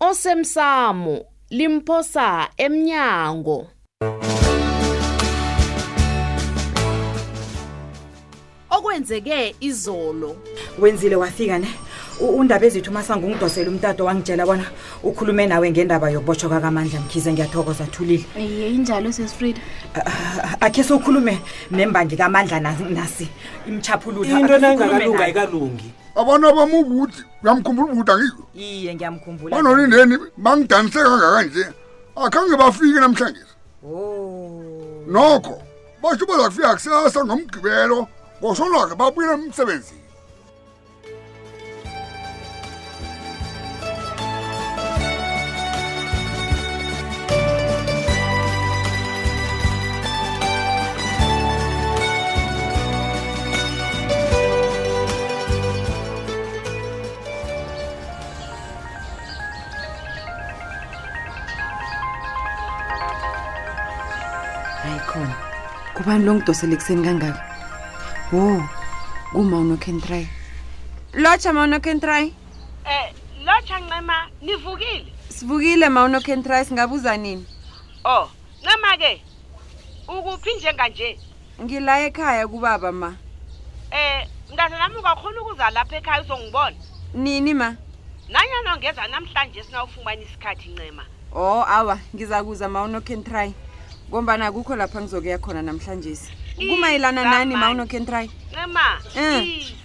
osemsamo limphosa emnyango okwenzeke izolo wenzile wafika ne undaba ezithu umasango ungidosela umtato wangitshela bona ukhulume nawe ngendaba yokubotshwa kakamandla mkhize ngiyathokoza thulile ye injalo sesifrida akhe sokhulume nembangi kamandla nasi imchaphulula into nangakalunga ikalungi abona bamubuthi uyamkhumbula ubhuti angiko iye ngiyamkhumbula banonindeni bangidanise kangaka nje akhange bafike namhlanje oh. nokho basho baza kufika kusasa ngomgibelo ngosolwakhe babuyela emsebenzini hayi khona kubani lo ngidosele ekuseni kangaka wo kuma unokentry lotsha ma unokentry um lotsha ncema nivukile sivukile ma unokentry singabuza nini o oh. ncama-ke ukuphi njenganje ngila ekhaya kubaba ma um mntana nami ungakhona ukuza lapha ekhaya uzongibona nini ma nanyana ungeza namhlanje sinawufumana isikhathi ncema o oh, awa ngiza kuza ma unokentry ngombana kukho lapha ngizokuya khona namhlanje kumayelana nani ma unokentry ncema eh.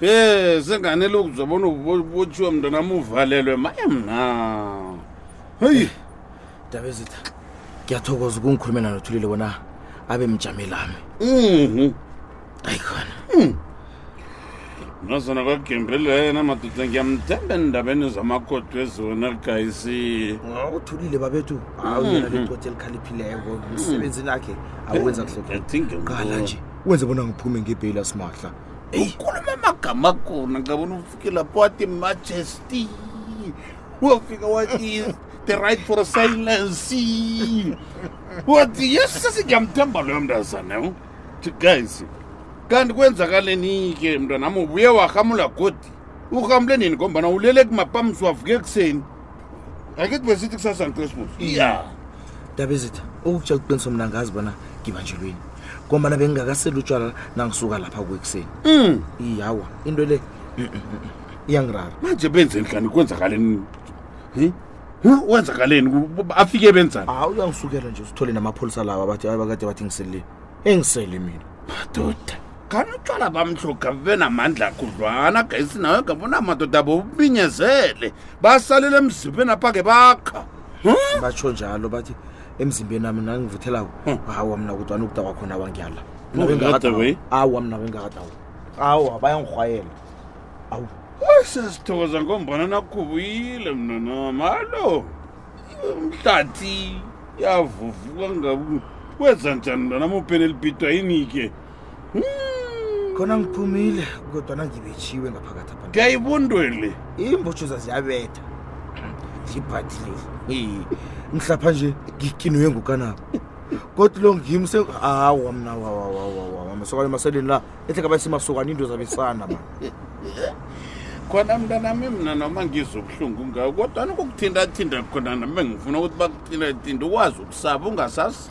ye senganele ukuzwa bona ubotshiwa mntwana muvalelwe maye mna heyi daba ezitha ngiyathokoza ukungikhulumela nothulile bona abe mjame lami mhm. ayi khona hmm. nazona kwagembele yena madoda ngiyamthemba endabeni zamakhodo ezona gayisi uthulile babethu awuyena mhm. lecoti elikhaliphileyo msebenzini akhe awenza kuhloqala nje wenze bona ngiphume ngebheyila simahla ukhuluma amagama akhona ngabona ufike lapho wathi majesty wafika wathi the right for silence wathi yes sesingiyamthemba loyo mntazana thi guys kanti kwenzakaleni-ke mntwanami ubuye warhamula godi urhamule nini ngombana ulele kumapamsi wavuke ekuseni ake kubesithi kusasa ngichristmas ya ndabezitha okutshela ukuqiniswa mna ngazi bona ngibanjelweni ngombana bengingakaseli utshwala nangisuka lapha kwekuseni Mm. iyawa into le mm, mm, mm, mm, iyangirara manje benzeni kanti kwenzakaleni Hi? Hi? wenzakaleni Ku- afike benzani hawu uyangisukela nje usithole namapholisa lawa abathi abakade bathi ngiselile engisele mina madoda khani utshwala bamhloga bube namandla akhudlwana gesi nawe ngabona amadoda bobubinyezele basalele emzimbeni apha-ke bakha batsho njalo bathi emzimbeni wami nangivuthelako Hmm. hawa mna kodwana ukuda kwakhona wangiyala Mna Ungekade bengakadawa. we? awa mna bengakadawa awa bayangirhwayela awu sesithokoza ngombana nakhubuyile mnanami alo umhlathi yavuvuka ngabu wenza njani mntanami upenelibhidwa yini-ke khona ngiphumile kodwana ngibetshiwe ngaphakathi apha ngiyayibundwele iimbotshoza ziyabetha zibhathilile Iye. ngihlapha nje ngikiniwe ngukanabo kodwa lo ngimi se hawa mna wawawawawa masokane maseleni la ehle kaba simasokane into zabesana ma khona mntanami mna noma ngizwa ubuhlungu ngawo kodwa nokukuthintathinta khona nami ngifuna ukuthi bakuthintathinta ukwazi ukusaba ungasasi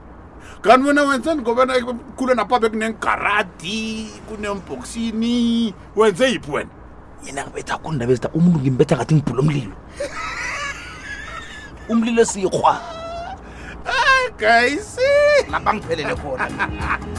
kanti wena wenzeni ngoba kule napapa kunengaradi kunembhoksini wenze yiphi wena yena ngibetha kundaba ezita umuntu ngimbetha ngathi ngibhula umlilo umlilo sikhwa guys lapha ngiphelele khona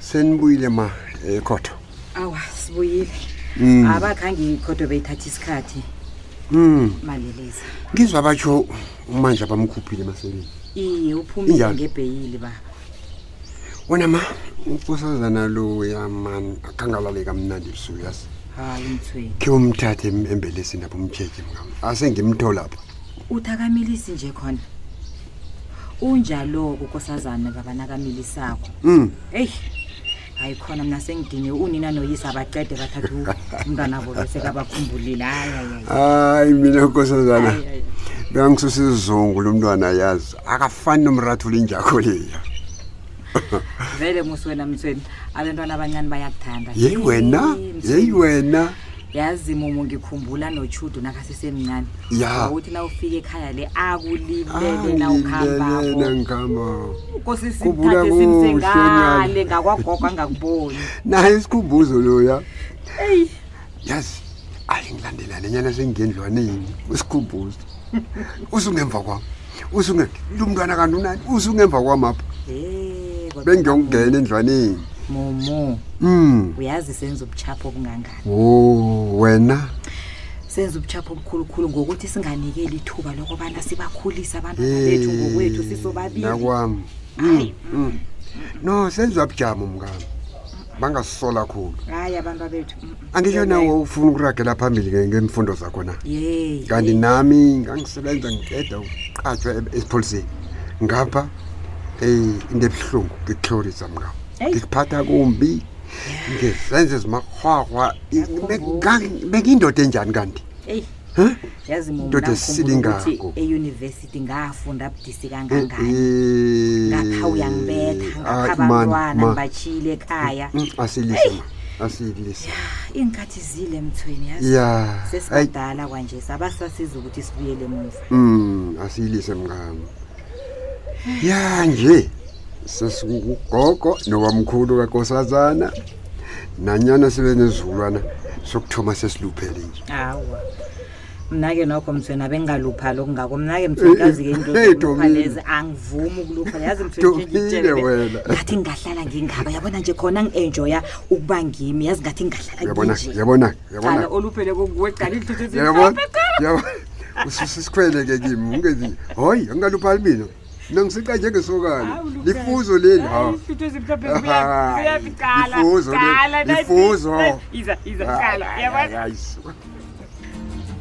senibuyile ma ekhotho awa sibuyile Mm. abakhange ikhodo beyithatha isikhathi Mm. maleleza ngizwa batsho umandla bamkhuphile emaseleni iye uphumile Injalo. ngebheyili baba wena ma unkosazana lo yaman akangalale kamnandi ebusuku yazi hayi mthweni khe umthathe em- embelesini apho umtsheke mngam asengimtholapha uthi akamilisi nje khona unjaloko kosazana baba nakamilisako Mm. eyi hayi khona mna sengidinye unina noyisa abacede bathatha umntanabo lo sekabakhumbulile hayi hayi, hayi. hayi mina nkosazana Hayi, hayi. bekangisuse izungu lo mntwana yazi akafani nomrathula injakho leya vele musi wena mthweni abantwana abancane bayakuthanda yeyi wena Mthweni. yeyi wena yazi mumu ngikhumbula notshudu nakasesemncane Ya. ukuthi na ufika ekhaya le akulilele na ukhambako nangikhambako kosi Khumbula sithathe kuhle, simsengale ngakwagogo angakuboni naye isikhumbuzo loya eyi yazi ayi ngilandelane nyana sengendlwaneni usikhumbuzo usungemva kwam usunge lo mntwana kanti unani usungemva kwam apha Eh, kodwa bengiyokungena endlwaneni mumu um uyazi senza ubuchapho obungangani wo wena senza ubuchapha obukhulukhulu ngokuthi singanikeli ithuba lokubana sibakhulise abantwana bethu ngokwethu sisobabili nakwami mm, mm. no senza ubujamo mngami bangasola khulu hayi abantu bethu mm, angisho nawe ufuna ukuragela phambili ngemfundo zakho na kanti nami ngangisebenza ngiqeda ukuqatshwa e-, esipholiseni ngapha um into ebuhlungu ngikuhlorisa mngabo ngikuphatha kumbi ngizenze zimarhwarhwa bengindoda enjani kanti eyi Huh? yazi Ndoda mumnakhumbula esilingako. ukuthi eyunivesithi ngafunda budisi kangangani Eh, ngakha uyangibetha eh, ngakha ah, man, abantwana man. ngibatshiyile ekhaya Mm, asilise ma asilise iinkhathi zile emthweni yazi ya ayi sesibadala kwanje sabasasiza ukuthi sibuyele emuva mm, asilise mngami ya nje sesingugogo nobamkhulu kakosazana nanyana sibe nezizukulwana sokuthoma sesiluphele nje hawa mna-ke nokho mthwena bengingaluphali okungako mna-ke mthwenkazi-ke into Eh, eh, zokulupha Domile. lezi angivumi ukulupha yazi Domile wena. ngathi ngingahlala ngingaba yabona nje khona ngi-enjoya ukuba ngimi yazi ngathi ngingahlala uyabona nginje yabona cala olupheleko kuwe cala iinthuthi zimhlophe ususikhwele-ke kimi ungezi hoyi angaluphali mina nangisika njengesokane lifuzo leli haifuzo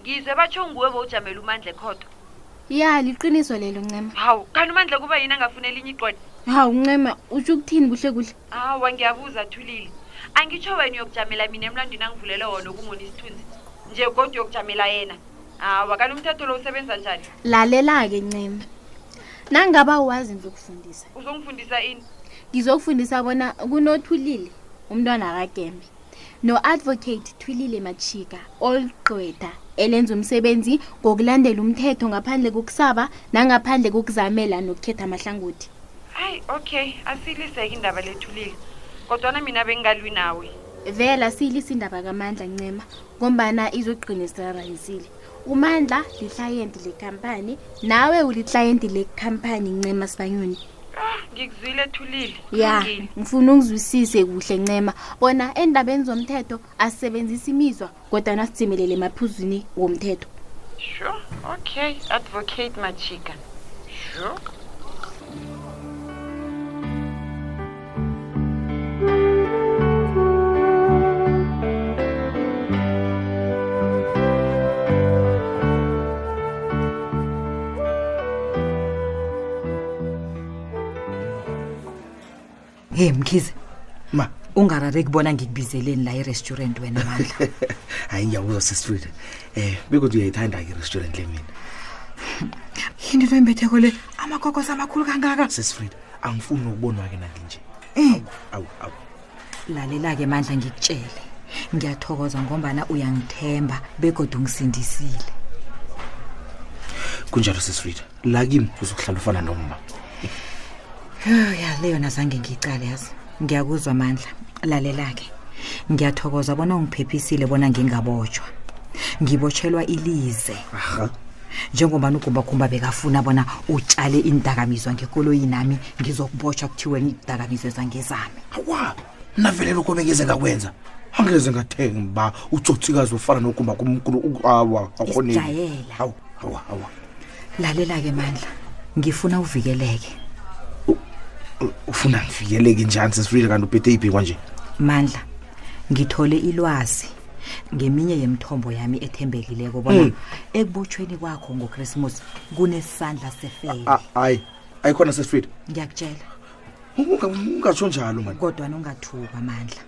ngizwe batsho nguwe bowujamela umandla ekhotho ya liqiniso lelo ncema hawu kanti umandla kuba yini angafuna elinye igqoda hawu ncema utsho ukuthini kuhle kuhle hawa ngiyabuza athulile angitsho wena uyokujamela mina emlandwini angivulele wona okungona isithunzi nje kodwa uyokujamela yena hawa kanti umthetho lo usebenza njani lalela-ke ncema nangaba wazi ngizokufundisa uzongifundisa ini ngizokufundisa bona kunothulile umntwana akagembe no-advocate thwilile machika olgqwetha elenza umsebenzi ngokulandela umthetho ngaphandle kokusaba nangaphandle kokuzamela nokukhetha amahlangothi hayi okay asiliseke indaba lethulile kodwana mina bengingalwi nawe vela siyilisa indaba kamandla ncema ngombana izogqina isiraranyisile umandla liklayenti lekampani nawe uliklayenti lekampani ncema sibanyoni ngikuzwile thulile ya Kulungile. ngifuna ungizwisise kuhle ncema bona endabeni zomthetho asisebenzisa imizwa kodwa nasidzimelele emaphuzwini womthetho sure okay advocate machika sure hey mkhize ma ungarareki bona ngikubizeleni la irestaurant wena mandla hayi ngiyakuzwa sisfrida eh bekuthi uyayithanda-ke irestaurant le mina yini into embetheko le amakokos amakhulu kangaka sisfrida angifuni ukubonwa-ke nakinje mm. awu awu lalela-ke mandla ngikutshele ngiyathokoza ngombana uyangithemba begodwa ungisindisile kunjalo sisrida la kimi uzokuhlala ufana nomma ya le yona zange ngiyicale yazi ngiyakuzwa amandla lalela-ke ngiyathokoza bona ungiphephisile bona ngingabotshwa ngibotshelwa ilize aha njengoba nugumbakhumba bekafuna bona utshale iindakamizwa ngekoloyi nami ngizokubotshwa kuthiwe idakamizwa ezangezami awa navele lokho bengeze ngakwenza angeze ngathenge ba utsotsikazi ofana nogumba kumkulu awa akhonejayela awu awa awa lalela-ke mandla ngifuna uvikeleke ufuna ngivikeleke njani sesifile kanti uphethe iphi kwanje mandla ngithole ilwazi ngeminye yemithombo yami ethembekileko bona mm. ekubotshweni kwakho ngokrismus kunesandla sefele hayi ayikhona sesifida ngiyakutshela ungatsho njalo mani kodwana ungathukwa mandla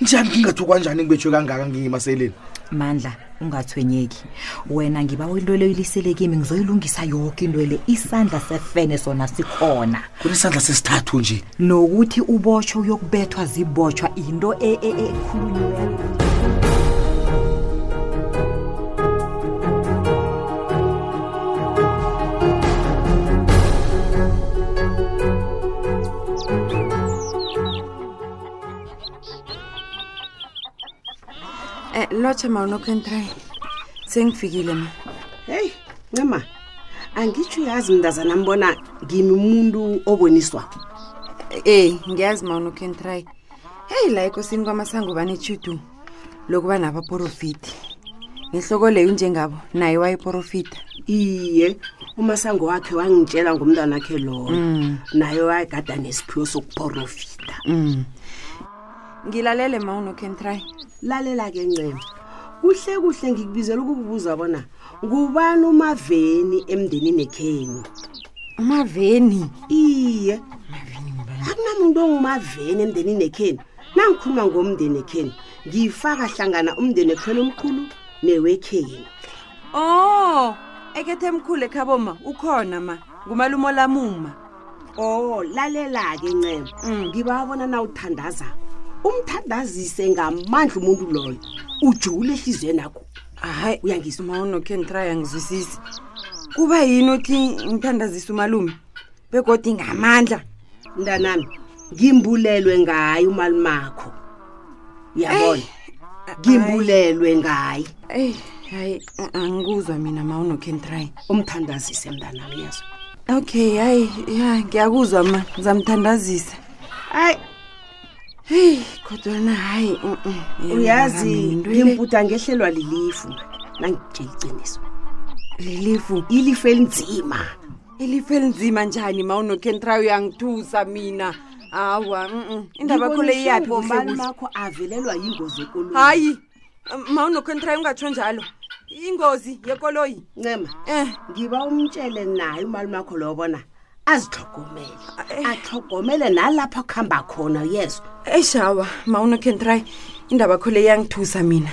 njani ngingathukwa njani ngibetshwe kangaka ngingimaseleni mandla ungathwenyeki wena ngiba uyilwele uyilisele kimi ngizoyilungisa yoke intwele isandla sefene sona sikhona kunesandla sesithathu nje nokuthi ubotshwa uyokubethwa zibotshwa yinto e, e, e, ekhulunyiweko eh, lotsha ma unokentrayi sengifikile ma heyi ncema angitsho uyazi mntazana mbona ngimi umuntu oboniswa ey ngiyazi mawona ukentry heyi la ekosini kwamasango banetshudu lokuba nabaporofiti ngehloko leyo njengabo naye wayeporofita iye umasango wakhe wangitshela ngomntwana wakhe lowo mm. naye wayegada nesiphiwo sokuporofita mm. ngilalele mawona ukentry lalela-ke ncema kuhle kuhle ngikubizela ukukubuza bona ngubani umaveni emndenini ekheni umaveni iye akunamuntu ongumaveni emndenini ekheni nangikhuluma ngomndeni ekheni ngiyifaka hlangana umndeni ekheni omkhulu newekheni o oh, ekethe emkhulu ekhaboma ukhona ma ngumalumolamuma o lalela-ke nceba Mm. ngiba bona na uthandazako umthandazise ngamandla umuntu loyo ujule ehliziyo nakho hayi uyangizwa mawuno khe ngitraya ngizwisise kuba yini uthi ngithandazisa umalume begodi ngamandla mntanami ngimbulelwe ngayo umalimakho yabona ngimbulelwe ngayi eyi hayi angikuzwa mina ma unokentry umthandazise mntanami yeso okay hayi ya ngiyakuzwa ma ngizamthandazisa hayi heyi kodwana hayi uyazi ngimputa ngehlelwa lilifu nangitshela iqiniso lilifu ilifu elinzima ilifu elinzima njani ma unokentrayo uyangithusa mina hawa mm-mm. indaba yakho le iyaphi ngombani kuhlekuhle makho avelelwa yingozi ekoloyi hayi ma unokentrayo ungatsho njalo ingozi yekoloyi ncema um ngiba umtshele naye umali makho lowo bona azihlogomele ahlogomele nalapho akuhamba khona yezwa eshawa ma unokentrayo indaba yakho le iyangithusa mina